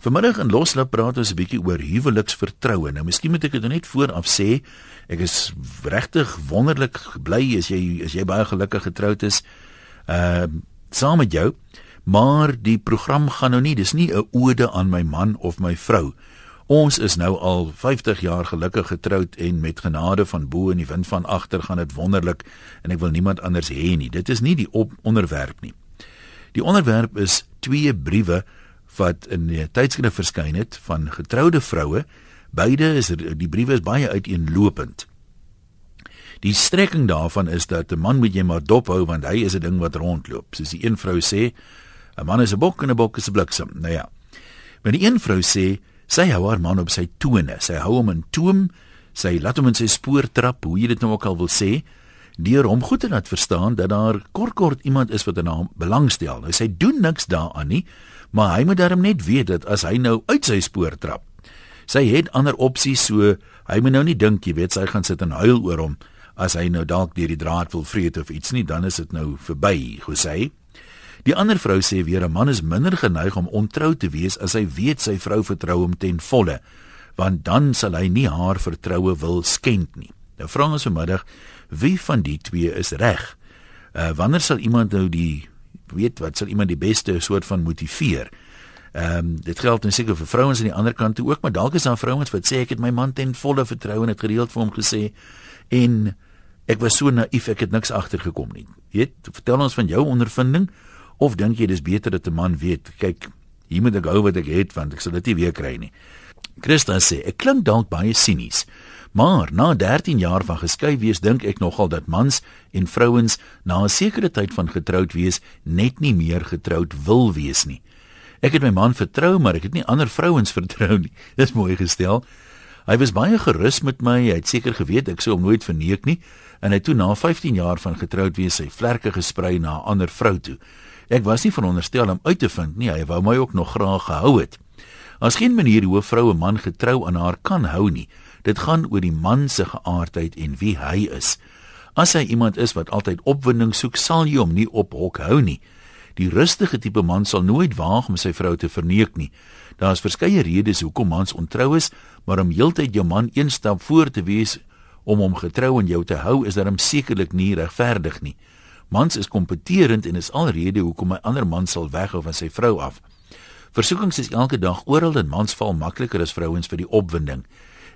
Vanmiddag in Loslap praat ons 'n bietjie oor huweliksvertroue. Nou, miskien moet ek dit net vooraf sê, ek is regtig wonderlik bly as jy as jy baie gelukkig getroud is. Ehm uh, saam met jou, maar die program gaan nou nie, dis nie 'n ode aan my man of my vrou. Ons is nou al 50 jaar gelukkig getroud en met genade van bo en die wind van agter gaan dit wonderlik en ek wil niemand anders hê nie. Dit is nie die op onderwerp nie. Die onderwerp is twee briewe wat in die tydskrif verskyn het van getroude vroue. Beide is er, die briewe is baie uiteenlopend. Die strekking daarvan is dat 'n man moet jy maar dop hou want hy is 'n ding wat rondloop. Soos die een vrou sê, 'n man is 'n bok en 'n bok is 'n bliksem. Nou ja. Maar die een vrou sê sy hou haar man op sy tone. Sy hou hom in toom. Sy laat hom in sy spoor trap, hoe jy dit nou ook al wil sê deur hom goed te laat verstaan dat daar kort kort iemand is wat in hom belangstel. Nou, sy doen niks daaraan nie, maar hy moet darm net weet dat as hy nou uit sy spoor trap, sy het ander opsies so hy moet nou nie dink jy weet sy gaan sit en huil oor hom as hy nou dalk deur die draad wil vreet of iets nie, dan is dit nou verby, gesê. Die ander vrou sê weer 'n man is minder geneig om ontrou te wees as hy weet sy vrou vertrou hom ten volle, want dan sal hy nie haar vertroue wil skend nie. Nou vra ons vanmiddag, wie van die twee is reg? Uh wanneer sal iemand nou die weet wat sal iemand die beste soort van motiveer? Ehm um, dit geld net seker vir vrouens aan die ander kant toe ook, maar dalk is daar vrouens wat sê ek het my man ten volle vertrou en het gereeld vir hom gesê en ek was so naïef ek het niks agtergekom nie. Weet, vertel ons van jou ondervinding of dink jy dis beter dat 'n man weet, kyk, hier moet ek hou wat ek het want ek sal dit nie weer kry nie. Christa sê, ek klink dalk baie sinies, Maar na 13 jaar van geskei wees dink ek nogal dat mans en vrouens na 'n sekere tyd van getroud wees net nie meer getroud wil wees nie. Ek het my man vertrou, maar ek het nie ander vrouens vertrou nie. Dis mooi gestel. Hy was baie gerus met my. Hy het seker geweet ek sou hom nooit verneek nie en hy toe na 15 jaar van getroud wees sy vlerke gesprei na 'n ander vrou toe. Ek was nie veronderstel om uit te vind nie. Hy wou my ook nog graag gehou het. As geen manier hoe 'n vrou 'n man getrou aan haar kan hou nie. Dit gaan oor die man se geaardheid en wie hy is. As hy iemand is wat altyd opwinding soek, sal jy hom nie op hok hou nie. Die rustige tipe man sal nooit waag om sy vrou te verneek nie. Daar is verskeie redes hoekom mans ontrou is, maar om heeltyd jou man een stap voor te wees om hom getrou aan jou te hou, is daarom sekerlik nie regverdig nie. Mans is kompeterend en is alrede hoekom 'n ander man sal weghou van sy vrou af. Versoekings is elke dag oral en mans val makliker as vrouens vir die opwinding.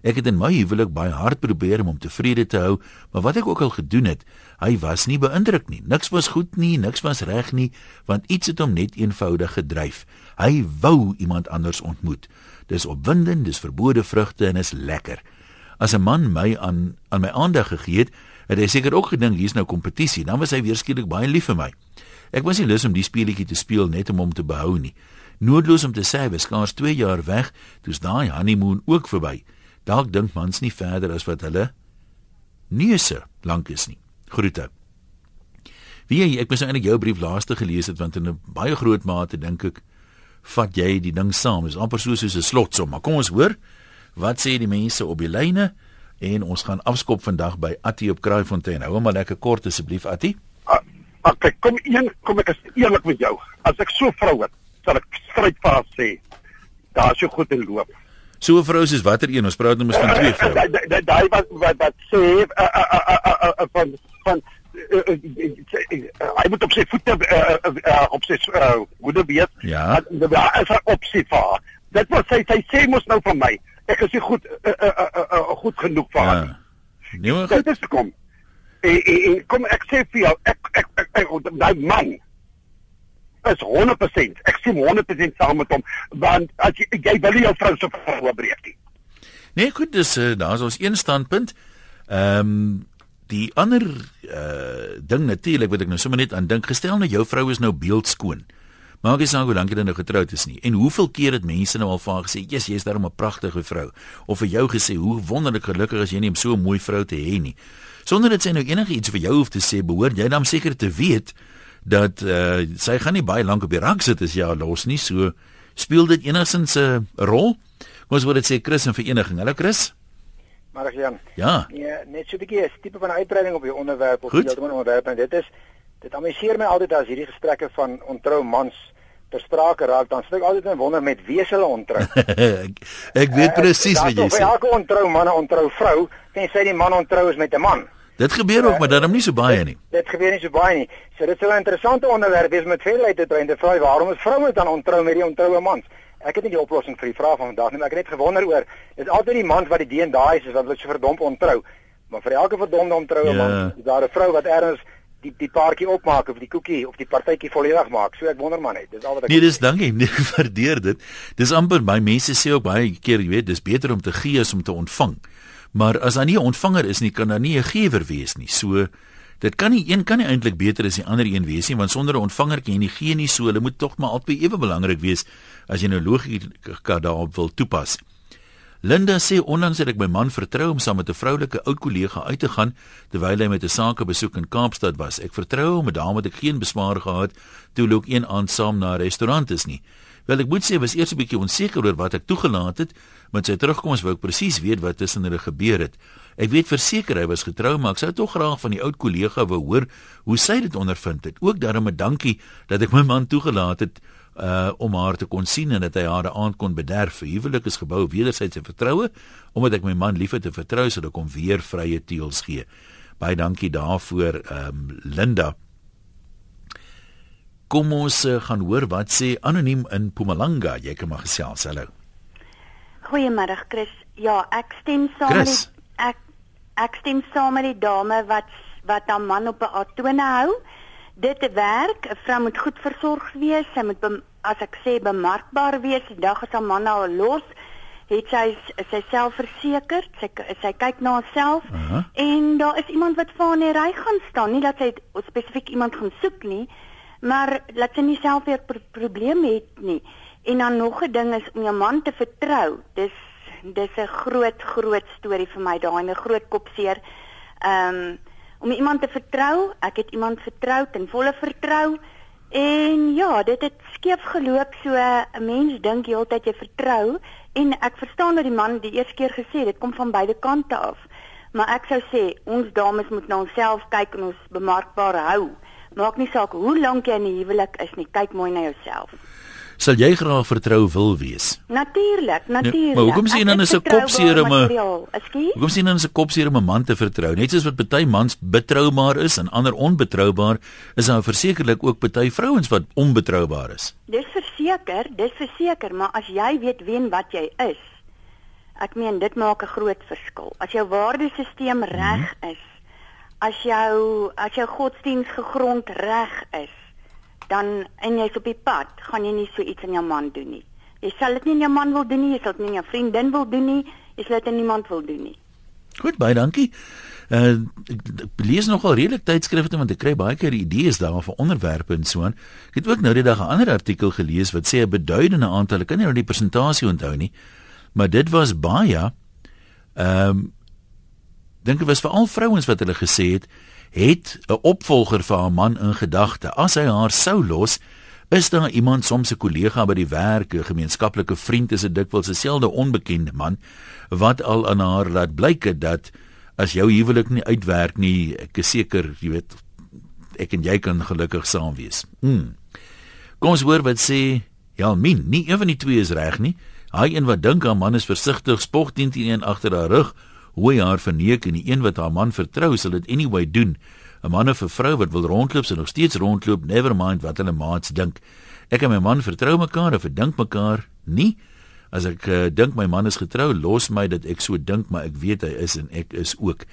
Ek het in my huwelik baie hard probeer om hom tevrede te hou, maar wat ek ook al gedoen het, hy was nie beïndruk nie. Niks was goed nie, niks was reg nie, want iets het hom net eenvoudig gedryf. Hy wou iemand anders ontmoet. Dis opwindend, dis verbode vrugte en is lekker. As 'n man my aan aan my aandag gegee het, het hy seker ook gedink hier's nou kompetisie. Dan was hy weer skielik baie lief vir my. Ek was nie lus om die speletjie te speel net om hom te behou nie. Noodloos om te sê, hy was skaars 2 jaar weg, toe's daai honeymoon ook verby. Dalk dink mans nie verder as wat hulle neuse lank is nie. Groete. Wie jy, ek moes nou eintlik jou brief laaste gelees het want in 'n baie groot mate dink ek vat jy die ding saam. Is amper so soos 'n slotsom, maar kom ons hoor wat sê die mense op die lyne en ons gaan afskop vandag by Attie op Kraaifontein. Hou hom maar lekker kort asseblief Attie. Ah, okay, kom een, kom ek is eerlik met jou. As ek so vrou het, sal ek strydvas sê daar is so goed in loop. So 'n vrou is watter een? Ons praat nou mos van twee vroue. Daai wat wat wat sê van van hy moet op sy voete op sy hoede weet. Ja. Daar is 'n opsie vir haar. Dit wat sy sy sê mos nou van my. Ek is nie goed goed genoeg vir haar nie. Nee, maar dit is kom. En kom ek sê vir jou ek ek ek daai man is 100%. Ek sê 100% saam met hom want as jy jy wil nie jou vrou se vrou breek nie. Nee, goed, dis uh, daar's ons een standpunt. Ehm um, die ander uh ding natuurlik wat ek nou sommer net aan dink, gestel nou jou vrou is nou beeldskoon. Maak nie saak hoe lank jy nou getroud is nie. En hoeveel keer het mense nou al van gesê, "Jesus, jy's daarom 'n pragtige vrou." Of vir jou gesê, "Hoe wonderlik gelukkig is jy nie om so 'n mooi vrou te hê nie." Sonder dit sy nou enigiets vir jou hoef te sê, behoort jy dan seker te weet dat uh, sy gaan nie baie lank op die rak sit as jy haar los nie. So speel dit enigstens 'n uh, rol. Kom ons word dit sê Chris en vereniging. Hallo Chris. Marg Jan. Ja. Nee, net so 'n bietjie 'n tipe van uitbreiding op die onderwerp of die onderwerp en dit is dit amuseer my altyd as hierdie gesprekke van ontrou mans ter sprake raak, dan sit ek altyd en wonder met wie hulle ontrou. ek, ek weet presies wat jy sê. Ja, elke ontrou man 'n ontrou vrou, tensy die man ontrou is met 'n man. Dit gebeur ook, maar daarom nie so baie nie. Dit gebeur nie so baie nie. So dit is 'n interessante onderwerp wees met veel uit te dring te vra waarom is vroue dan ontrou met die ontroue mans? Ek het nie die oplossing vir die vraag van vandag nie, maar ek het net gewonder oor dis altyd die man wat die DNA is, is wat hulle so verdomp ontrou. Maar vir elke verdomde ontroue ja. man, is daar 'n vrou wat ergens die die paartjie opmaak of die koekie of die partytjie volledig maak. So ek wonder maar net. Dis al wat ek Nee, dis dankie. Nee, waardeer dit. Dis amper my mense sê ook baie keer, jy weet, dis beter om te gee as om te ontvang. Maar as daar nie 'n ontvanger is nie, kan daar nie 'n gewer wees nie. So dit kan nie een kan nie eintlik beter as die ander een wees nie, want sonder 'n ontvanger kan jy nie gee nie. So hulle moet tog maar albei ewe belangrik wees as jy nou logika daarop wil toepas. Linda sê onlangs het ek my man vertrou om saam met 'n vroulike oud kollega uit te gaan terwyl hy met 'n sakebesoek in Kaapstad was. Ek vertrou hom, maar daarom het ek geen beswaar gehad toe hulle ook een aand saam na 'n restaurant is nie. Wel ek moet sê was eers 'n bietjie onseker oor wat ek toegelaat het, met sy terugkoms wou ek presies weet wat tussen hulle gebeur het. Ek weet verseker hy was getrou, maar ek sou tog graag van die oud kollega wou hoor hoe sy dit ondervind het. Ook daarom 'n dankie dat ek my man toegelaat het uh om haar te kon sien en dat hy haar aand kon bederf. Huwelik is gebou wederwysige vertroue omdat ek my man liefhet te vertrou sodat ek hom weer vrye teels gee. Baie dankie daarvoor, ehm um, Linda. Kom ons uh, gaan hoor wat sê anoniem in Mpumalanga. Jy kan maar gesels. Hallo. Goeiemôre Chris. Ja, ek stem saam met ek ek stem saam met die dame wat wat haar man op 'n atone hou. Dit werk. 'n Vrou moet goed versorg wees. Sy moet as ek sê bemarkbaar wees. Die dag as haar man nou los het sy sy selfversekerd. Sy sy kyk na haarself uh -huh. en daar is iemand wat vir haar in die ry gaan staan. Nie dat sy spesifiek iemand gaan soek nie, maar laat sy nie self weer pro probleme het nie. En dan nog 'n ding is om jou man te vertrou. Dis dis 'n groot groot storie vir my daai 'n groot kopseer. Ehm um, om iemand te vertrou, ek het iemand vertrou en volle vertrou. En ja, dit het skeef geloop so 'n mens dink heeltyd jy vertrou en ek verstaan dat die man die eerste keer gesê dit kom van beide kante af. Maar ek sou sê ons dames moet na onsself kyk en ons bemarkbaar hou. Maak nie saak hoe lank jy in die huwelik is nie, kyk mooi na jouself sal jy graag vertrou wil wees? Natuurlik, natuurlik. Nee, maar hoekom sien dan is 'n kopseer om 'n Hoekom sien dan is 'n kopseer om 'n man te vertrou? Net soos wat party mans betroubaar is en ander onbetroubaar, is daar versekerlik ook party vrouens wat onbetroubaar is. Dis verseker, dis verseker, maar as jy weet wen wat jy is, ek meen dit maak 'n groot verskil. As jou waardesisteem reg -hmm. is, as jou as jou godsdiens gegrond reg is, dan en jy's op die pad, gaan jy nie so iets aan jou man doen nie. Jy sal dit nie aan jou man wil doen nie, jy sal dit nie aan jou vriendin wil doen nie, jy sal dit aan niemand wil doen nie. Goed, baie dankie. Uh ek, ek lees nogal redelik tydskrifte want ek kry baie keer idees daar vir onderwerpe en so aan. Ek het ook nou die dag 'n ander artikel gelees wat sê 'n beduidende aantal, ek kan nie nou die persentasie onthou nie, maar dit was baie ehm um, dink dit was vir al vrouens wat hulle gesê het het 'n opvolger vir haar man in gedagte. As hy haar sou los, is daar iemand soms 'n kollega by die werk, 'n gemeenskaplike vriend, is 'n dikwels 'n selde onbekende man wat al aan haar laat blyk dat as jou huwelik nie uitwerk nie, ek is seker, jy weet, ek en jy kan gelukkig saam wees. Hmm. Kom ons hoor wat sê Jalmin. Nie een van die twee is reg nie. Hy een wat dink haar man is versigtig, spog teen teen een agter haar rug hoe hy haar verneek en die een wat haar man vertrou sal dit anyway doen. 'n Man of 'n vrou wat wil rondloop en nog steeds rondloop, never mind wat hulle maats dink. Ek en my man vertrou mekaar of verdink mekaar nie. As ek uh, dink my man is getrou, los my dat ek so dink, maar ek weet hy is en ek is ook.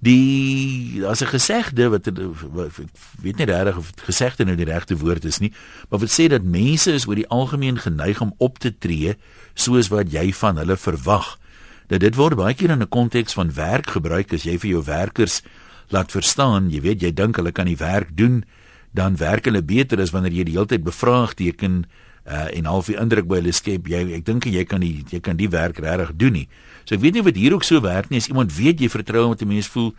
Die as 'n gesegde wat ek weet nie regtig of gesegde nou die regte woord is nie, maar wat sê dat mense is oor die algemeen geneig om op te tree soos wat jy van hulle verwag dat dit word baie keer in 'n konteks van werk gebruik as jy vir jou werkers laat verstaan, jy weet jy dink hulle kan die werk doen, dan werk hulle beter as wanneer jy die hele tyd bevraagteken uh, en half die indruk by hulle skep jy ek dink jy kan die jy kan die werk regtig doen nie. So ek weet nie wat hier ook so werk nie as iemand weet jy vertrou met 'n mens voel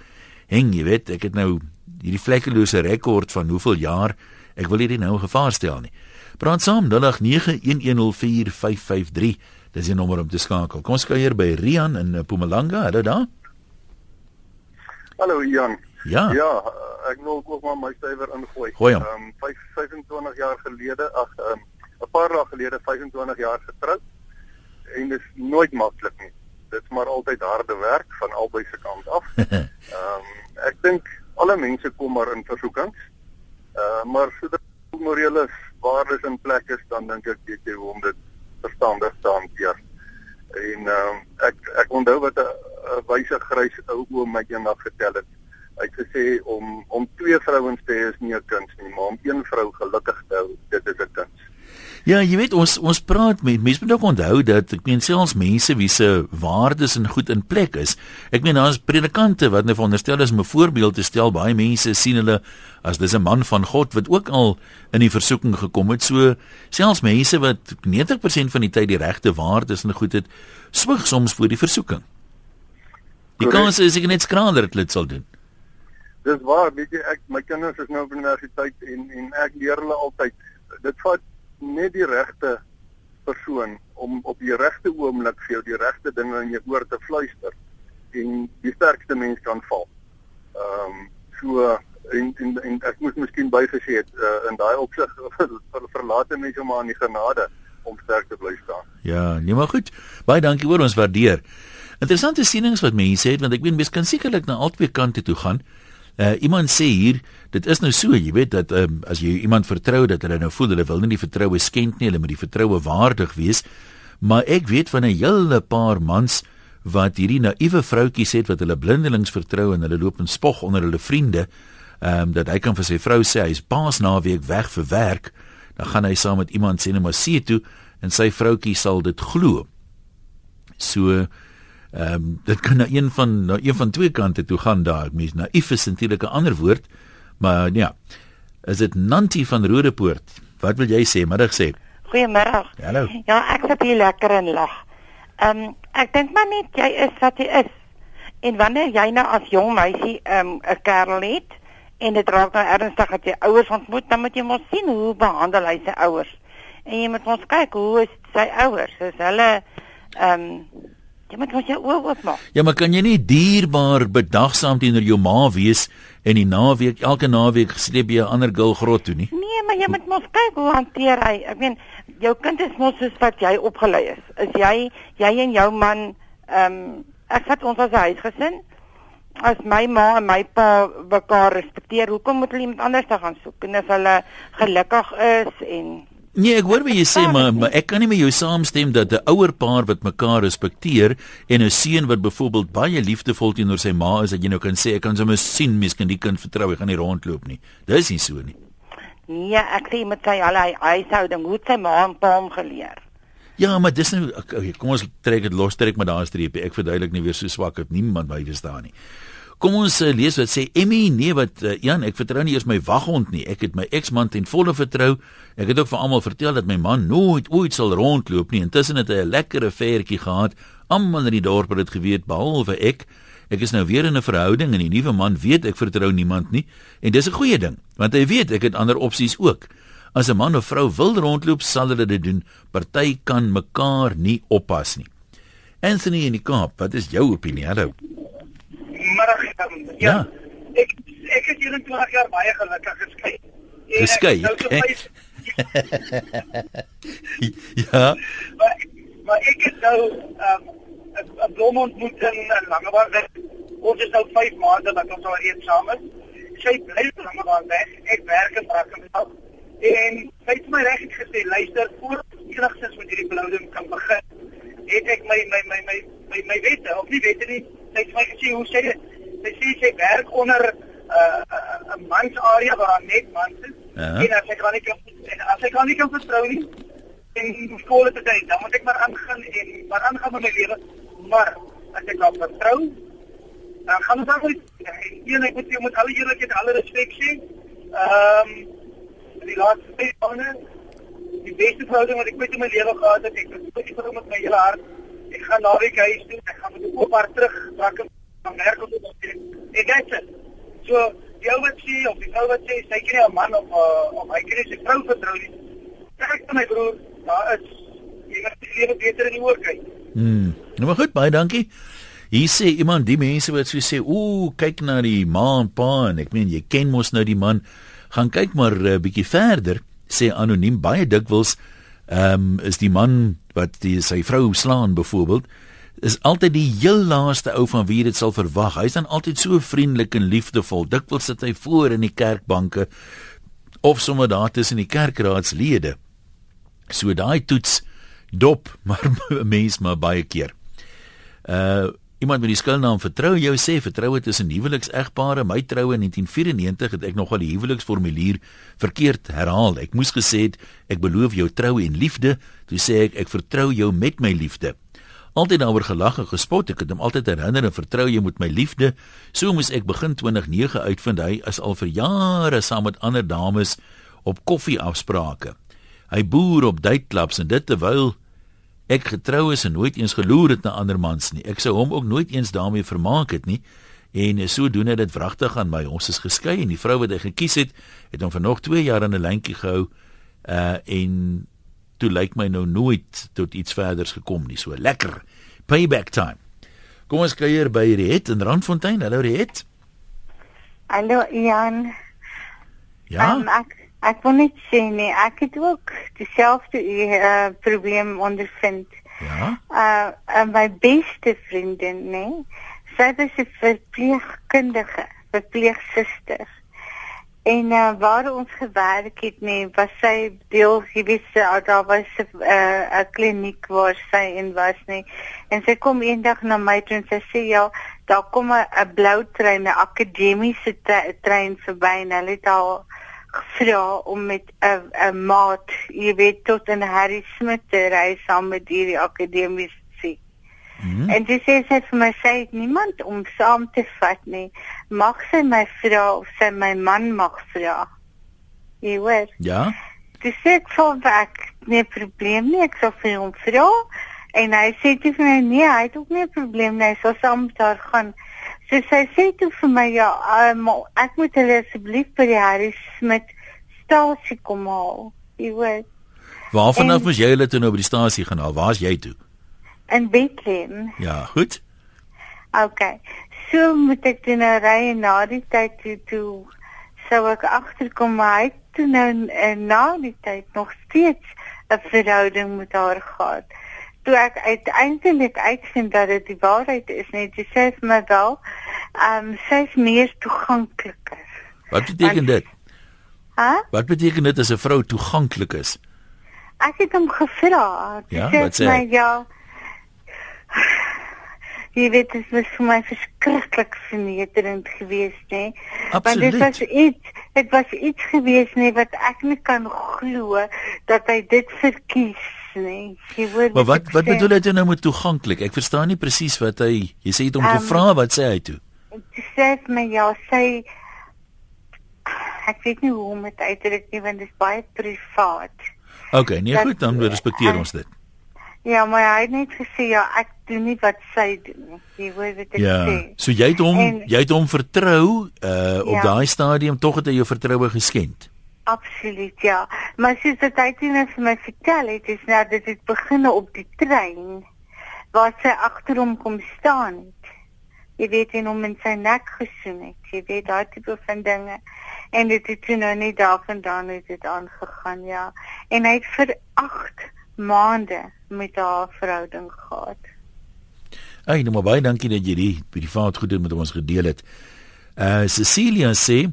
heng jy weet ek het nou hierdie vlekkelose rekord van hoeveel jaar ek wil hierdie nou gevaar stel nie. Praat saam 0891104553 Dis die nommer om te skakel. Kom ons kuier by Rian in eh, Mpumalanga. Hallo daar. Hallo Jan. Ja. Ja, ek wil ook maar my stywer ingooi. Ehm um, 25 jaar gelede, ag ehm um, 'n paar dae gelede 25 jaar getroud en dit is nooit maklik nie. Dit is maar altyd harde werk van albei se kant af. Ehm um, ek dink alle mense kom maar in versoekings. Uh maar sodra morele waardes in plek is, dan dink ek weet jy hoe om dit verstandig te hanteer. En ehm um, ek ek onthou wat 'n wyse grys ou oom my eendag vertel het. Hy het gesê om om twee vrouens te hê is nie 'n kuns nie, maar om een vrou gelukkig te hou, dit is 'n kuns. Ja, jy weet ons ons praat met mense moet ook onthou dat ek meen selfs mense wie se waardes en goed in plek is. Ek meen daar's predikante wat nou veronderstel is om 'n voorbeeld te stel. Baie mense sien hulle as dis 'n man van God wat ook al in die versoeking gekom het. So selfs mense wat 90% van die tyd die regte waardes en goed het, swig soms voor die versoeking. Die kans is ek net skraler dat dit sal doen. Dis waar, weet jy, ek my kinders is nou op universiteit en en ek leer hulle altyd dit vat net die regte persoon om op die regte oomblik vir jou die regte dinge in jou oor te fluister en die sterkste mens kan val. Ehm um, so en, en en ek moet miskien bygesê het uh, in daai opsig ver, verlate mense maar aan die genade om sterk te bly staan. Ja, nee maar goed. Baie dankie hoor ons waardeer. Interessante sienings wat mense het want ek weet mense kan sekerlik na albei kante toe gaan. Uh, iemand sê hier, dit is nou so, jy weet dat um, as jy iemand vertrou dat hulle nou voel hulle wil nie die vertroue skend nie, hulle moet die vertroue waardig wees. Maar ek weet van 'n hele paar mans wat hierdie naïewe vroutjies het wat hulle blindelings vertrou en hulle loop en spog onder hulle vriende, ehm um, dat hy kan vir sy vrou sê hy's paas naweek weg vir werk, dan gaan hy saam met iemand sien maar see toe en sy vroutjie sal dit glo. So Ehm um, dit kan na een van na een van twee kante toe gaan daar. Mens naïef is natuurlik 'n ander woord, maar ja. Is dit Nanti van Rodepoort? Wat wil jy sê? Middag sê. Goeiemôre. Hallo. Ja, ek sit hier lekker en lag. Ehm um, ek dink maar net jy is wat jy is. En wanneer jy nou as jong meisie ehm um, 'n kerel het en dit raak nou ernstig dat jy ouers ontmoet, dan moet jy mos sien hoe behandel hy sy ouers. En jy moet ons kyk hoe is sy ouers? Is hulle ehm um, Jy moet mos jou oë oopmaak. Ja, maar kan jy nie dierbaar bedagsaam teenoor jou ma wees en die naweek elke naweek sleep jy 'n ander girl grot toe nie? Nee, maar jy moet mos kyk hoe hanteer hy. Ek meen, jou kind is mos soos wat jy opgelei is. Is jy jy en jou man ehm um, ek vat ons as 'n huisgesin. As my ma en my pa mekaar respekteer, hoekom moet hulle iemand anders gaan soek? En as hulle gelukkig is en Nee, ek hoor wat jy sê, maar, maar ek kan nie met jou saamstem dat 'n ouer paar wat mekaar respekteer en 'n seun wat byvoorbeeld baie liefdevol teenoor sy ma is, dat jy nou kan sê ek kan sommer sien mens kan die kind vertrou, hy gaan nie rondloop nie. Dis nie so nie. Nee, ek sê met sy al hy huishouding, hoe sy ma en pa hom geleer. Ja, maar dis nou okay, kom ons trek dit los, trek maar daar 'n streepie. Ek verduidelik nie weer so swak dat niemand my verstaan nie. Kom ons uh, lees wat sê Emmy, nee wat uh, Jan, ek vertrou nie eers my waghond nie. Ek het my eksman ten volle vertrou. Ek het ook vir almal vertel dat my man nooit ooit sal rondloop nie. Intussen het hy 'n lekker affairetjie gehad. Almal in die dorp het dit geweet behalwe ek. Ek is nou weer in 'n verhouding en die nuwe man weet ek vertrou niemand nie. En dis 'n goeie ding, want hy weet ek het ander opsies ook. As 'n man of vrou wil rondloop, sal hulle dit doen. Party kan mekaar nie oppas nie. Anthony in die Kaap, wat is jou opinie? Hallo middag um, ja. ja. Ek ek het 21 jaar baie gelukkig geskei. Geskei. Nou ja. Maar, maar ek het nou ehm, 'n um, blom ontmoet in Langebaan. Ons is nou 5 maande dat ons al reeds saam is. Sy bly in Langebaan weg. Ek werk in Brackenfell. En sy het my reg gesê, luister, voor enigsins met hierdie verhouding kan begin, het ek my my my my my, my wette, of nie wette nie, sy sê sy hoe sê dit? Sy sê sy werk onder 'n uh, 'n mans area waar net mans is. Uh -huh. En as sy kan nie kan as sy kan nie kan vertrou nie en skool te dink, dan moet ek maar aangaan en maar aangaan met my lewe. Maar as ek nou vertrou, dan gaan ons dan net en ek moet jy moet alle eerlikheid alle respek sê. Ehm um, die laaste twee maande die beste verhouding wat ek met in my lewe gehad het, ek het dit met my hele hart ek gaan naweek huis toe, ek gaan met oop hart terug, raak aan werk op die ek het dit. So, jy wat sê of die vrou wat sê sy nie 'n man of uh, of hy nie sy vrou vertrou nie. Kyk vir my broer, daar is jy moet die lewe beter in die oë kyk. Hmm. Nou maar goed, baie dankie. Hier sê iemand die mense wat so sê, "Ooh, kyk na die ma en pa en ek meen jy ken mos nou die man, gaan kyk maar 'n uh, bietjie verder." Sê anoniem baie dikwels Um, is die man wat die, sy vrou slaan byvoorbeeld is altyd die heel laaste ou van wie dit sal verwag. Hy's dan altyd so vriendelik en liefdevol. Dikwels sit hy voor in die kerkbanke of sommer daar tussen die kerkraadslede. So daai toets dop maar mens maar baie keer. Uh iemand met die skuilnaam vertrou jou sê vertroue tussen huwelikseggpare. My troue in 1994 het ek nogal die huweliksformulier verkeerd herhaal. Ek moes gesê het ek beloof jou trou en liefde. Toe sê ek ek vertrou jou met my liefde altyd daaroor gelag en gespot. Ek het hom altyd herinner en vertrou jy met my liefde. So moes ek begin 2009 uitvind hy is al vir jare saam met ander dames op koffieafsprake. Hy boer op dateklubs en dit terwyl ek getrou is en nooit eens geloer het na ander mans nie. Ek sou hom ook nooit eens daarmee vermaak het nie. En so doen hy dit wragtig aan my. Ons is geskei en die vrou wat hy gekies het, het hom vir nog 2 jaar in 'n lyntjie gehou. Uh en toe lyk my nou nooit tot iets verders gekom nie. So lekker. Payback time. Kom ons kuier by Riet in Randfontein. Hallo Riet. Hallo Ian. Ja. Um, ek ek wil net sê nee, ek het ook dieselfde uh, probleem ondervind. Ja. Uh, uh my beste vriendin, nee. Sy was 'n verpleegkundige, verpleegsuster. En uh, waar ons gewerk het, nee, was sy deel gewees, uh, daar was 'n uh, kliniek waar sy in was, nee. En sy kom eendag na my toe en sy sê ja, daar kom 'n blou trein, 'n akademiese trein verby en hulle het al gevra om met 'n 'n maat, jy weet, tot in Harry Smith te ry saam met hierdie akademiese Hmm. En dis sê sy vir my sê niemand om saam te vat nie. Mag sy my vra of sy my man mag vra. Jy weet. Ja. Dis sê ek voel ek nie probleem nie. Ek sou vir hom vra en hy sê dit vir my nee, hy het ook nie 'n probleem nie. Hy sou saam daar gaan. So sy sê toe vir my ja, um, ek moet hulle asseblief by die Harry Smith stasie kom haal. Jy weet. Waarvan af moes jy hulle toe nou by die stasie gaan haal? Waar's jy toe? in Bethlehem. Ja, goed. OK. So moet ek dan nou ry na die tyd toe toe sou ek agterkom maar hy toe nou en na die tyd nog steeds 'n verhouding met haar gehad. Toe ek uiteindelik uitvind dat dit die waarheid is, net jy sê vir my wel, ehm um, sy's meer toegankliker. Wat beteken dit? Hæ? Wat beteken dit as 'n vrou toeganklik is? Ek het hom gevra. Ja, wat sê hy? Ja, Jy weet dit was vir my verskriklik vernederend geweest, hè. Want dit was iets, dit was iets geweest nie wat ek nie kan glo dat hy dit verkies nie. Maar wat wat bedoel jy nou met toeganklik? Ek verstaan nie presies wat hy jy sê het hom um, gevra wat sê hy toe? Hy sê my ja, sê ek weet nie hoe om dit uit te druk nie want dit is baie privaat. OK, nee dat, goed, dan respekteer uh, ons dit. Ja, maar hy het net gesê ja, ek doen nie wat sy doen nie. Jy weet wat ek ja. sê. So jy het hom en, jy het hom vertrou uh op ja. daai stadium tog het hy jou vertroue geskend. Absoluut ja. Maar sies dit hy het net vir my vertel het is nou dit het begin op die trein waar sy agter hom kom staan het. Jy weet en hom in sy nek gesoen het. Jy weet daai tipe van dinge. En dit het toe nou net daarvandaan het dit aangegaan ja. En hy het vir 8 maande met haar verhouding gehad. Ag, nou baie dankie dat jy die privaat goed met ons gedeel het. Uh Cecilia sê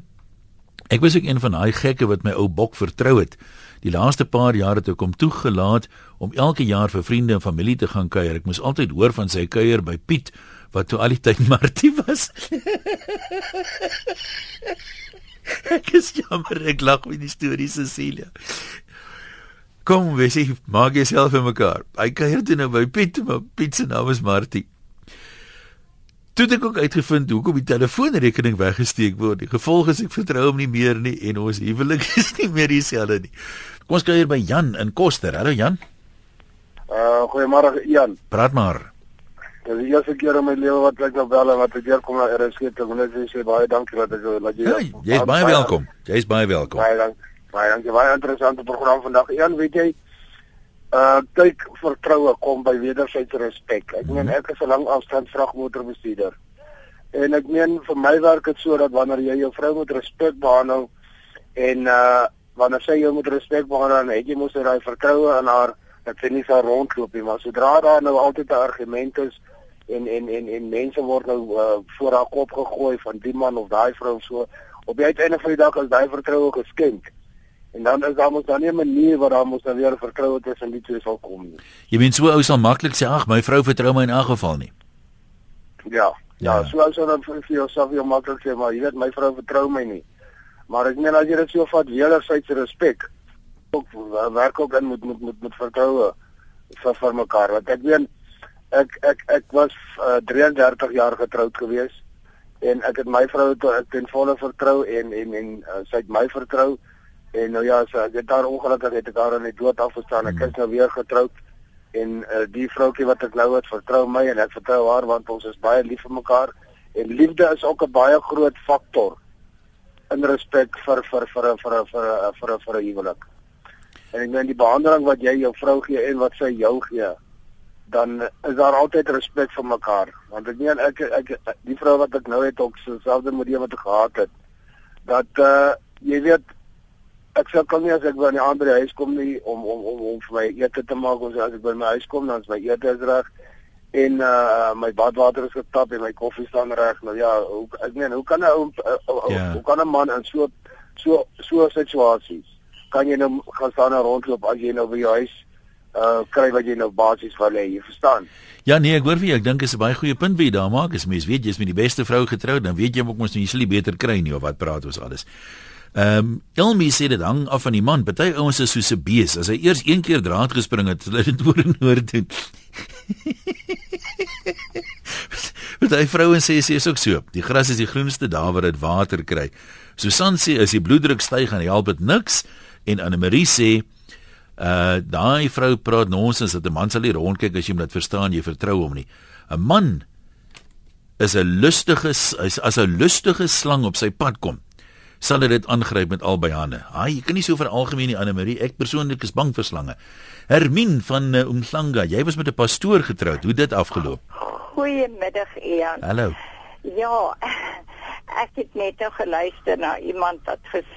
ek was ook een van daai gekke wat my ou bok vertrou het. Die laaste paar jare het ek hom toegelaat om elke jaar vir vriende en familie te gaan kuier. Ek moes altyd hoor van sy kuier by Piet wat toe al die tyd Martie was. ek is jammer ek lag met die storie Cecilia. Kom, wees jy maak jouself in mekaar. Hy kuier toe nou by Piet, maar Piet se naam is Martie. Toe het ek ook uitgevind hoekom die telefoonrekening weggesteek word. Die gevolg is ek vertrou hom nie meer nie en ons huwelik is nie meer dieselfde nie. Kom ons kuier by Jan in Koster. Hallo Jan. Uh goeiemôre Jan. Praat maar. Dit is die eerste keer in my lewe wat ek nou bel en wat ek weer kom na RSG te wil net sê baie dankie dat ek dat jy Ja, jy is baie welkom. Jy is baie welkom. Baie dankie. Baie dankie. Baie interessante program vandag. Een, weet jy, uh kyk vertroue kom by wederwysige respek. Ek meen ek is 'n lang afstand vragmotorbestuurder. En ek meen vir my werk dit so dat wanneer jy jou vrou met respek behandel en uh wanneer sy jou met respek behandel en het jy mos daai vertroue in haar dat sy nie sal rondloop nie, maar sodra daar nou altyd 'n argument is en en en en mense word nou uh, voor haar kop gegooi van die man of daai vrou so op die uiteinde van die dag as daai vertroue geskenk En dan is daar mos dan nie 'n manier waar daar mos dan weer vertroue tussen die twee sal kom nie. Jy meen so ou sal maklik sê ag my vrou vertrou my in elk geval nie. Ja, ja, ja. so ou sal dan vir jouself jou maklik sê maar jy weet my vrou vertrou my nie. Maar ek meen as jy dit so vat wederwysige respek ook werk ook in met met met, met vertroue vir vir mekaar want ek weet ek ek ek was uh, 33 jaar getroud gewees en ek het my vrou ten volle vertrou en en en uh, sy het my vertrou En nou ja, so ek het daar ongelukkig het ek haar aan die dood afgestaan. Ek is nou weer getroud en uh, die vroutjie wat ek nou het, vertrou my en ek vertrou haar want ons is baie lief vir mekaar en liefde is ook 'n baie groot faktor in respek vir vir vir vir vir vir vir, vir 'n huwelik. En ek meen die behandeling wat jy jou vrou gee en wat sy jou gee, dan is daar altyd respek vir mekaar. Want ek meen ek ek die vrou wat ek nou het ook so selfde model wat ek gehad het. Dat uh jy weet ek sal kan nie as ek by die ander huis kom nie om om om om vir my ete te maak of as ek by my huis kom dan is my ete reg. En uh my badwater is getap en my koffie staan reg. Nou ja hoe, ek meen hoe kan 'n ou yeah. hoe kan 'n man in so so so situasies kan jy nou gaan staan en rondloop as jy nou by jou huis uh kry wat jy nou basies wil hê jy verstaan? Ja nee ek hoor vir jou ek dink is 'n baie goeie punt wie daar maak. As mens weet jy's met die beste vrou getroud dan weet jy ook mos jy sal nie beter kry nie of wat praat ons alles Ehm um, Elmi sê dit hang af van die man. Party ouens is soos 'n bees. As hy eers een keer draad gespring het, hulle dit oor en oor doen. Daai vrouens sê sy is ook so. Die gras is die groenste daar waar dit water kry. Susan sê as die bloeddruk styg en help dit niks en Anne Marie sê uh daai vrou praat nonsens dat 'n man sal nie rondkyk as jy hom laat verstaan jy vertrou hom nie. 'n Man is 'n lustige is as 'n lustige slang op sy pad kom sal dit aangryp met albei hande. Haai, jy kan nie so vir algemeen nie Anne Marie. Ek persoonlik is bang vir slange. Hermin van uh, Umhlanga, jy was met 'n pastoor getroud. Hoe dit afgeloop? Goeiemiddag, Ian. Hallo. Ja, ek het net nou geluister na iemand wat ges,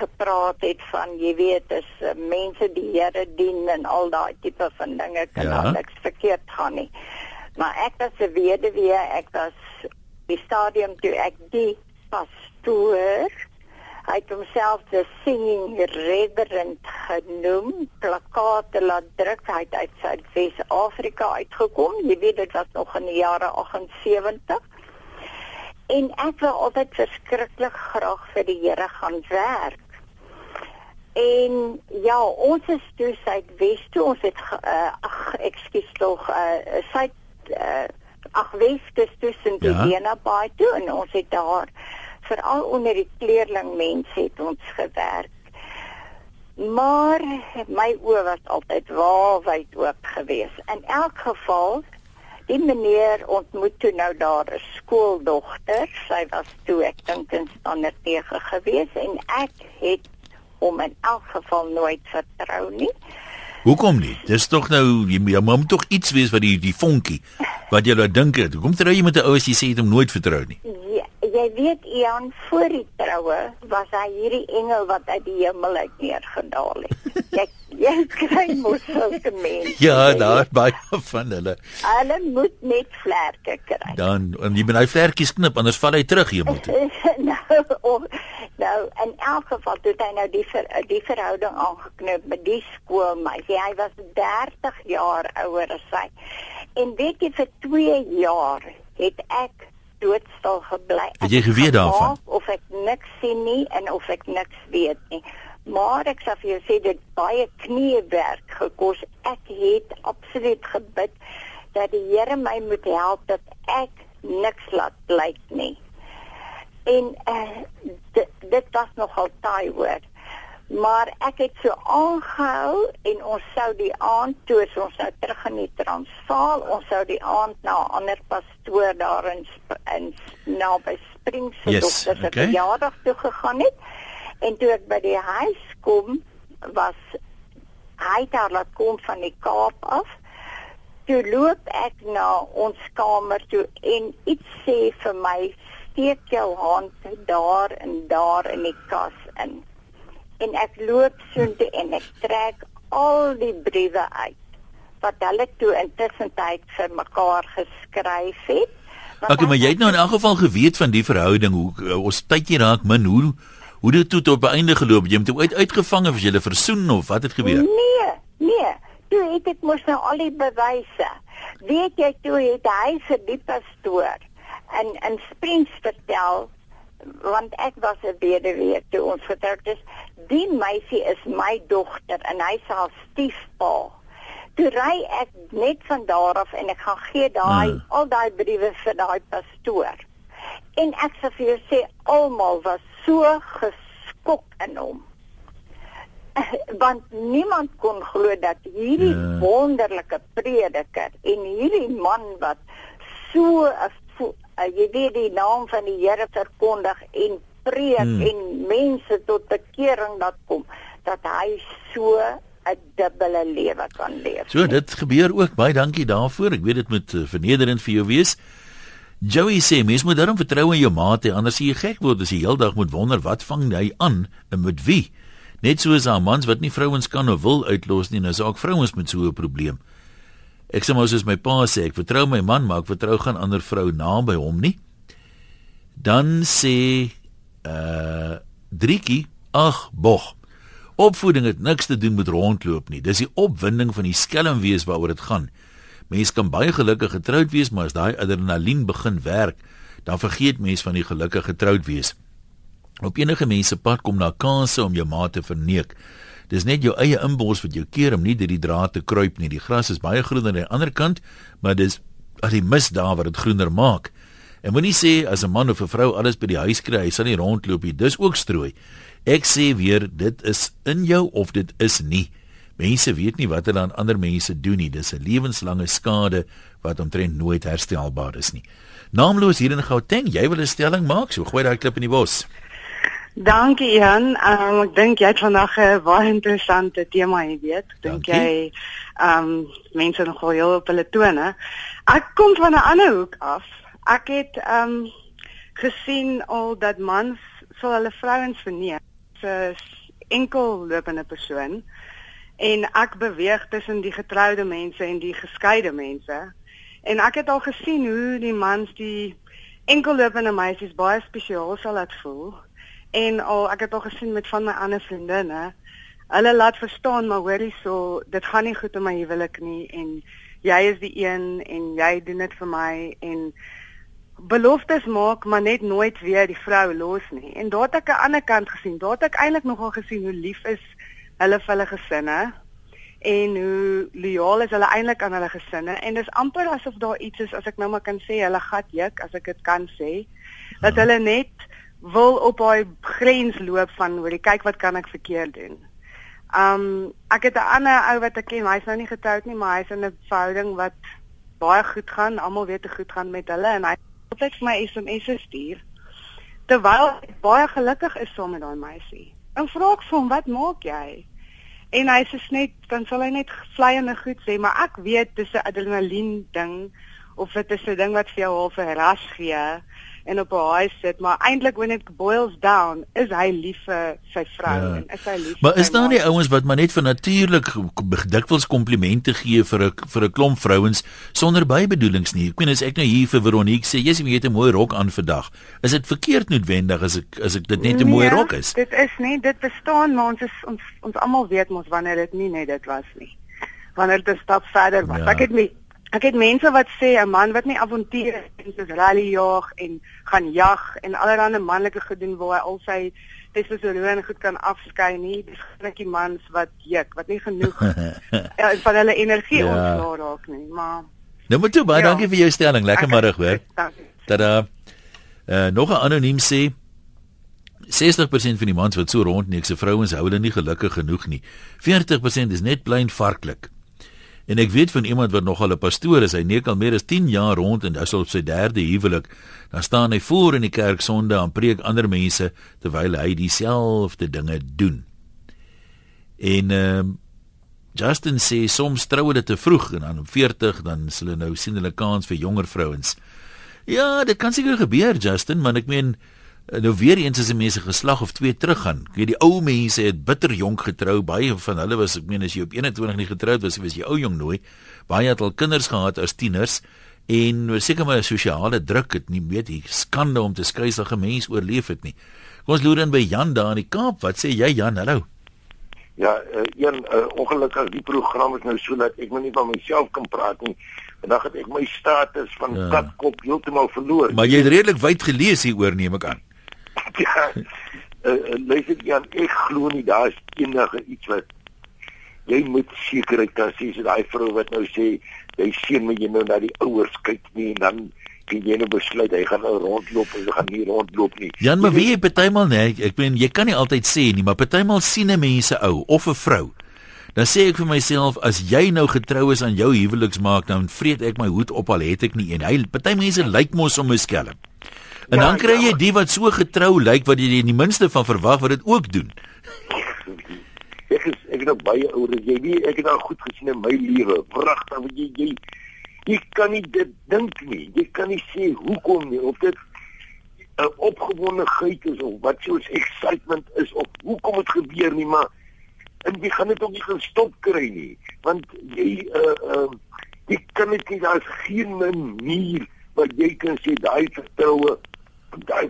gepraat het van jy weet, is uh, mense die Here dien en al daai tipe van dinge kan ja. niks verkeerd gaan nie. Maar ek was 'n weduwee, ek was die stadium toe ek die pastoor Hy het homself die singing reverend genoem, plakate laat druk, hy het uit Suid-Afrika uitgekom. Jy weet dit was nog in die jare 78. En ek wou altyd verskriklik graag vir die Here gaan werk. En ja, ons is toe Suidwes toe, ons het uh, ag, ekskuus tog, uh, Suid uh, ag Wes tussen die ja. Dena Bay toe en ons het daar veral onder die kleerlingmense het ons gewerk. Maar my oë was altyd waarwyd oop geweest. In elk geval die meneer ontmoet toe nou daar 'n skooldogter. Sy was toe ek dink in standaard 9 geweest en ek het hom in elk geval nooit vertrou nie. Hoekom nie? Dis tog nou jy, jy moet tog iets wees wat die die vonkie wat jy nou dink het. Hoekom trou jy met 'n ou as jy sê jy het hom nooit vertrou nie? Jy weet Ian voor die troue was hy hierdie engel wat uit die hemel uit neergedaal het. jy jy kry mos sulke mense. Ja, daar baie van hulle. Hulle moet net vlerke kry. Dan en jy moet hy vlerkies knip anders val hy terug hier moet. nou, oh, nou in elk geval het hy nou die ver, die verhouding aangeknip met die skoolmeisie. Hy was 30 jaar ouer as sy. En weet jy vir 2 jaar het ek doodstil gebly. Het jy geweet daarvan? Of ek niks sien nie en of ek niks weet nie. Maar ek sê vir jou sê dit baie kniewerk gekos. Ek het absoluut gebid dat die Here my moet help dat ek niks laat blyk nie. En uh, dit, dit was nogal taai hoor maar ek het so aangehou en ons sou die aand toe ons nou terug in die Transvaal ons sou die aand na 'n ander pastoor daar in in naby Springs se yes, dogter se okay. verjaardag toe gegaan het. En toe ek by die huis kom was hy daar laat kom van die Kaap af. Toe loop ek na ons kamer toe en iets sê vir my steek jou hand daar en daar in die kas in en ek loop soontoe en ek trek al die briewe uit wat hulle toe intussen tyd vir mekaar geskryf het. Ek okay, maar jy het nou in elk geval geweet van die verhouding hoe uh, ons tydjie raak min hoe hoe dit toe tot beëinde geloop jy het hom uit uitgevang of jy hulle versoen of wat het gebeur? Nee, nee, toe het ek mos nou al die bewyse. Weet jy toe het hy vir die pastoor en en Springs vertel want ek was 'n weduwee toe ons getroud is. Die meisie is my dogter en hy se haar stiefpa. Toe ry ek net van daar af en ek gaan gee daai hmm. al daai briewe vir daai pastoor. En ek sê vir jou sê almal was so geskok in hom. Want niemand kon glo dat hierdie ja. wonderlike prediker en hierdie man wat so 'n uh, jy weet die naam van die Here verkondig en preek hmm. en mense tot bekering laat kom dat hy so 'n dubbele lewe kan leef. So dit gebeur ook baie dankie daarvoor. Ek weet dit moet uh, vernederend vir jou wees. Joey sê mens moet daarom vertrou in jou maat, anders sien jy gek word as jy heeldag moet wonder wat vang hy aan en met wie. Net soos aan mans wat nie vrouens kan of wil uitlos nie, nou is ook vrouens met so 'n probleem. Ek sê mos as my pa sê ek vertrou my man, maar ek vertrou gaan ander vrou na by hom nie. Dan sê uh Driekie, ag, bog. Opvoeding het niks te doen met rondloop nie. Dis die opwinding van die skelmwees waaroor dit gaan. Mense kan baie gelukkig getroud wees, maar as daai adrenalien begin werk, dan vergeet mense van die gelukkige getroud wees. Op enige mense pad kom na kansse om jou maat te verneek. Dis net jou eie inbors wat jou keer om nie deur die draad te kruip nie. Die gras is baie groener aan die ander kant, maar dis as die mis daar wat dit groener maak. En moenie sê as 'n man of 'n vrou alles by die huis kry, hy sal nie rondloop nie. Dis ook strooi. Ek sê weer, dit is in jou of dit is nie. Mense weet nie wat hulle aan ander mense doen nie. Dis 'n lewenslange skade wat omtrent nooit herstelbaar is nie. Naamloos hier in Gauteng, jy wil 'n stelling maak, so gooi daai klip in die bos. Dankie Jan. Um, ek dink jy het vandag 'n baie interessante tema hier weet. Dink jy ehm um, mense nogal heel op hulle tone. Ek kom van 'n ander hoek af. Ek het ehm um, gesien al dat mans sal hulle vrouens verneem vir enkel lopende persoon en ek beweeg tussen die getroude mense en die geskeide mense. En ek het al gesien hoe die mans die enkel lopende meisies baie spesiaal sal laat voel en al ek het al gesien met van my ander vriendinne hulle laat verstaan maar hoorie so dit gaan nie goed in my huwelik nie en jy is die een en jy doen dit vir my en beloftes maak maar net nooit weer die vrou los nie. En daar het ek 'n ander kant gesien. Daar het ek eintlik nogal gesien hoe lief is hulle vir hulle gesinne en hoe loyaal is hulle eintlik aan hulle gesinne. En dis amper asof daar iets is as ek nou maar kan sê hulle gat juk as ek dit kan sê dat hmm. hulle net wil op daai grens loop van hoor kyk wat kan ek verkeerd doen. Um ek het 'n ander ou wat ek ken, hy's nou nie getroud nie, maar hy's in 'n verhouding wat baie goed gaan. Almal weet dit goed gaan met hulle en hy het net my SMS stuur terwyl hy baie gelukkig is saam met daai meisie. En vra ek hom, "Wat maak jy?" En hy sê net, dan sal hy net vleiende goed sê, maar ek weet dis 'n adrenalien ding of dit is 'n ding wat vir jou half 'n ras gee en op 'n huis sit, maar eintlik when it boils down, is hy lief vir sy vrou ja. en is hy lief. Maar is daar nie ouens wat maar net vir natuurlik dikwels komplimente gee vir 'n vir 'n klomp vrouens sonder bybedoelings nie? Ek meen as ek nou hier vir Veronique sê, sê jy het 'n mooi rok aan vandag. Is dit verkeerd noodwendig as ek as ek dit net 'n nee, mooi rok is? Dit is nie, dit bestaan, maar ons is ons ons almal weet mos wanneer dit nie net dit was nie. Wanneer dit 'n stap verder was. Ja. Ek het nie Ek het mense wat sê 'n man wat nie avonture en soos rally jag en gaan jag en allerlei manlike gedoen waar hy al sy testosteron goed kan afskei nie, dis netjie mans wat juk, wat nie genoeg ja, van hulle energie ja. ontslae raak nie, maar Nou moet jy baie ja. dankie vir jou stelling, lekker middag hoor. Dat uh, uh nog 'n anoniem sê 60% van die mans wat so rondneek se vrouens hou hulle nie gelukkig genoeg nie. 40% is net plain varklik. En ek weet van iemand wat nog al 'n pastoor is, hy neek al meer as 10 jaar rond en hy's op sy derde huwelik. Dan staan hy voor in die kerk sonde en preek ander mense terwyl hy dieselfde dinge doen. En ehm uh, Justin sê soms trou hulle te vroeg en dan op 40 dan s hulle nou sien hulle kans vir jonger vrouens. Ja, dit kan seker gebeur Justin, maar ek meen nou weer eens as 'n mense geslag of twee teruggaan. Ek weet die ou mense het bitter jonk getrou. Baie van hulle was ek meen as jy op 21 nie getroud was, was jy ou jong nooi. Baie het al kinders gehad as tieners en seker maar sosiale druk het nie weet die skande om te skei as 'n mens oorleef het nie. Kom ons loer in by Jan daar in die Kaap. Wat sê jy Jan? Hallo. Ja, uh, een uh, ongelukkig die program is nou so dat ek nou nie van myself kan praat nie. Vandag het ek my status van ja. katkop heeltemal verloor. Maar jy het redelik wyd gelees hieroor neem ek aan. ja. Uh, luister Jan, ek glo nie daar is enige iets wat jy moet sekerheid kan sê so daai vrou wat nou sê jy seën my jy nou na die ouers kyk nie en dan kan jy nou besluit hy gaan nou rondloop of hy gaan nie rondloop nie. Jan, maar wie jy partymal nee, ek meen jy kan nie altyd sê nie, maar partymal sien 'n mense ou of 'n vrou. Dan sê ek vir myself as jy nou getrou is aan jou huweliksmaak, dan vreet ek my hoed op al het ek nie een. Hy party mense lyk mos om 'n skelm. En ja, dan kry jy ja, die wat so getrou lyk wat jy die minste van verwag wat dit ook doen. Ek is ek het baie ouer as jy nie ek het al goed gesien in my lewe. Pragtig wat jy jy jy kan nie dit dink nie. Jy kan nie sê hoekom nie of dit 'n opgewondenheid is of wat soos excitement is of hoekom dit gebeur nie, maar en jy gaan dit ook nie gestop kry nie, want jy uh uh jy kan dit nie daar's geen manier wat jy kan sê daai vertroue daai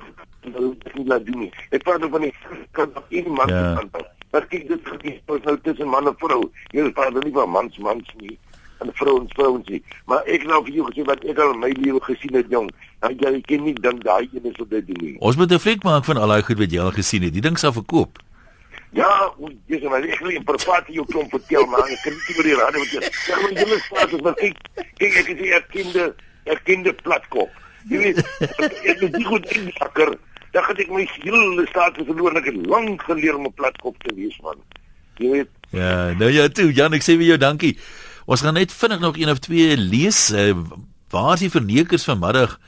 nie laat doen nie. Ek praat van die kan op iemand ja. kan. Maar kyk dit gebeur nou tussen man en vrou. Jy praat nie van mans mans nie en vrouens vrouens nie. Maar ek nou vir jou gesê wat ek al in my lewe gesien het jong. Nou jy ken nie dan daai een is wat dit doen nie. Ons moet 'n fliek maak van al daai goed wat jy al gesien het. Die ding sal verkoop. Ja, dis maar ek wil 'n privaat jou klomp vertel maar ek kan nie meer hier radio wat jy. Ja, maar jy moet sê dat kyk kyk ek is 'n kinde 'n kinde platkop. Jy weet ek is goed in sakker. Dan het ek my hele status verloor en ek het lank geleer om 'n platkop te wees man. Jy weet. Ja, nou ja toe, Jan, ek sê vir jou dankie. Ons gaan net vinnig nog een of twee lees. Uh, waar is die vernekers vanmiddag?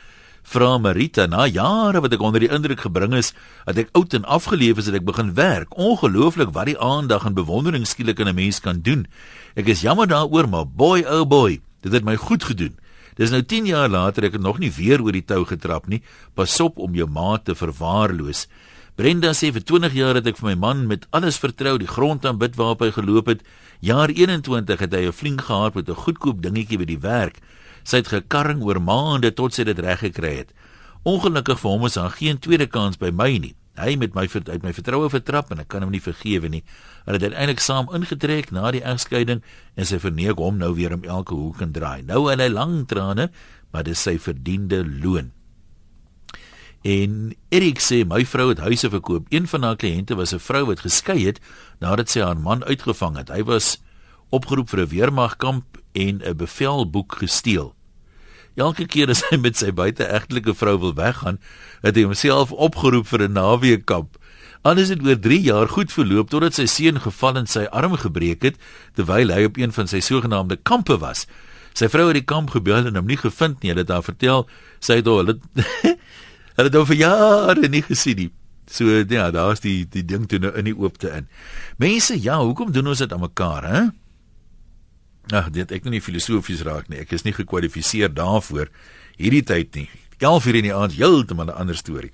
Vra Marita, na jare wat ek onder die indruk gebring is, dat ek oud en afgeleef is en ek begin werk. Ongelooflik wat die aandag en bewondering skielik in 'n mens kan doen. Ek is jammer daaroor, maar boy oh boy, dit het my goed gedoen. Dis nou 10 jaar later ek het nog nie weer oor die tou getrap nie. Pas op om jou maat te verwaarloos. Brenda sê vir 20 jaar het ek vir my man met alles vertrou, die grond aan bid waarop hy geloop het. Jaar 21 het hy 'n flink gehad met 'n goedkoop dingetjie by die werk. Sy het gekarring oor maande tot sy dit reg gekry het. Ongelukkig vir hom is daar geen tweede kans by my nie. Hy met my uit my vertroue vertrap en ek kan hom nie vergewe nie. Hulle het uiteindelik saam ingetrek na die egskeiding en sy verneek hom nou weer om elke hoek en draai. Nou het hy lang trane, maar dis sy verdiende loon. En Erik sê my vrou het huise verkoop. Een van haar kliënte was 'n vrou wat geskei het nadat sy haar man uitgevang het. Hy was opgeroep vir 'n weermagkamp en 'n bevelboek gesteel. Elke keer as hy met sy buiteegtelike vrou wil weggaan, het hy homself opgeroep vir 'n naweekkamp. Alles het oor 3 jaar goed verloop totdat sy seun geval en sy arm gebreek het terwyl hy op een van sy sogenaamde kampe was. Sy vrou het die kamp gebel en hom nie gevind nie. Hulle het haar vertel sy het hulle Hulle het hom vir jare nie gesien nie. So ja, daar's die die ding toe nou in die oopte in. Mense, ja, hoekom doen ons dit aan mekaar, hè? Ag, dit ek nou nie filosofies raak nie. Ek is nie gekwalifiseer daarvoor hierdie tyd nie. 11:00 in die aand heeltemal 'n ander storie.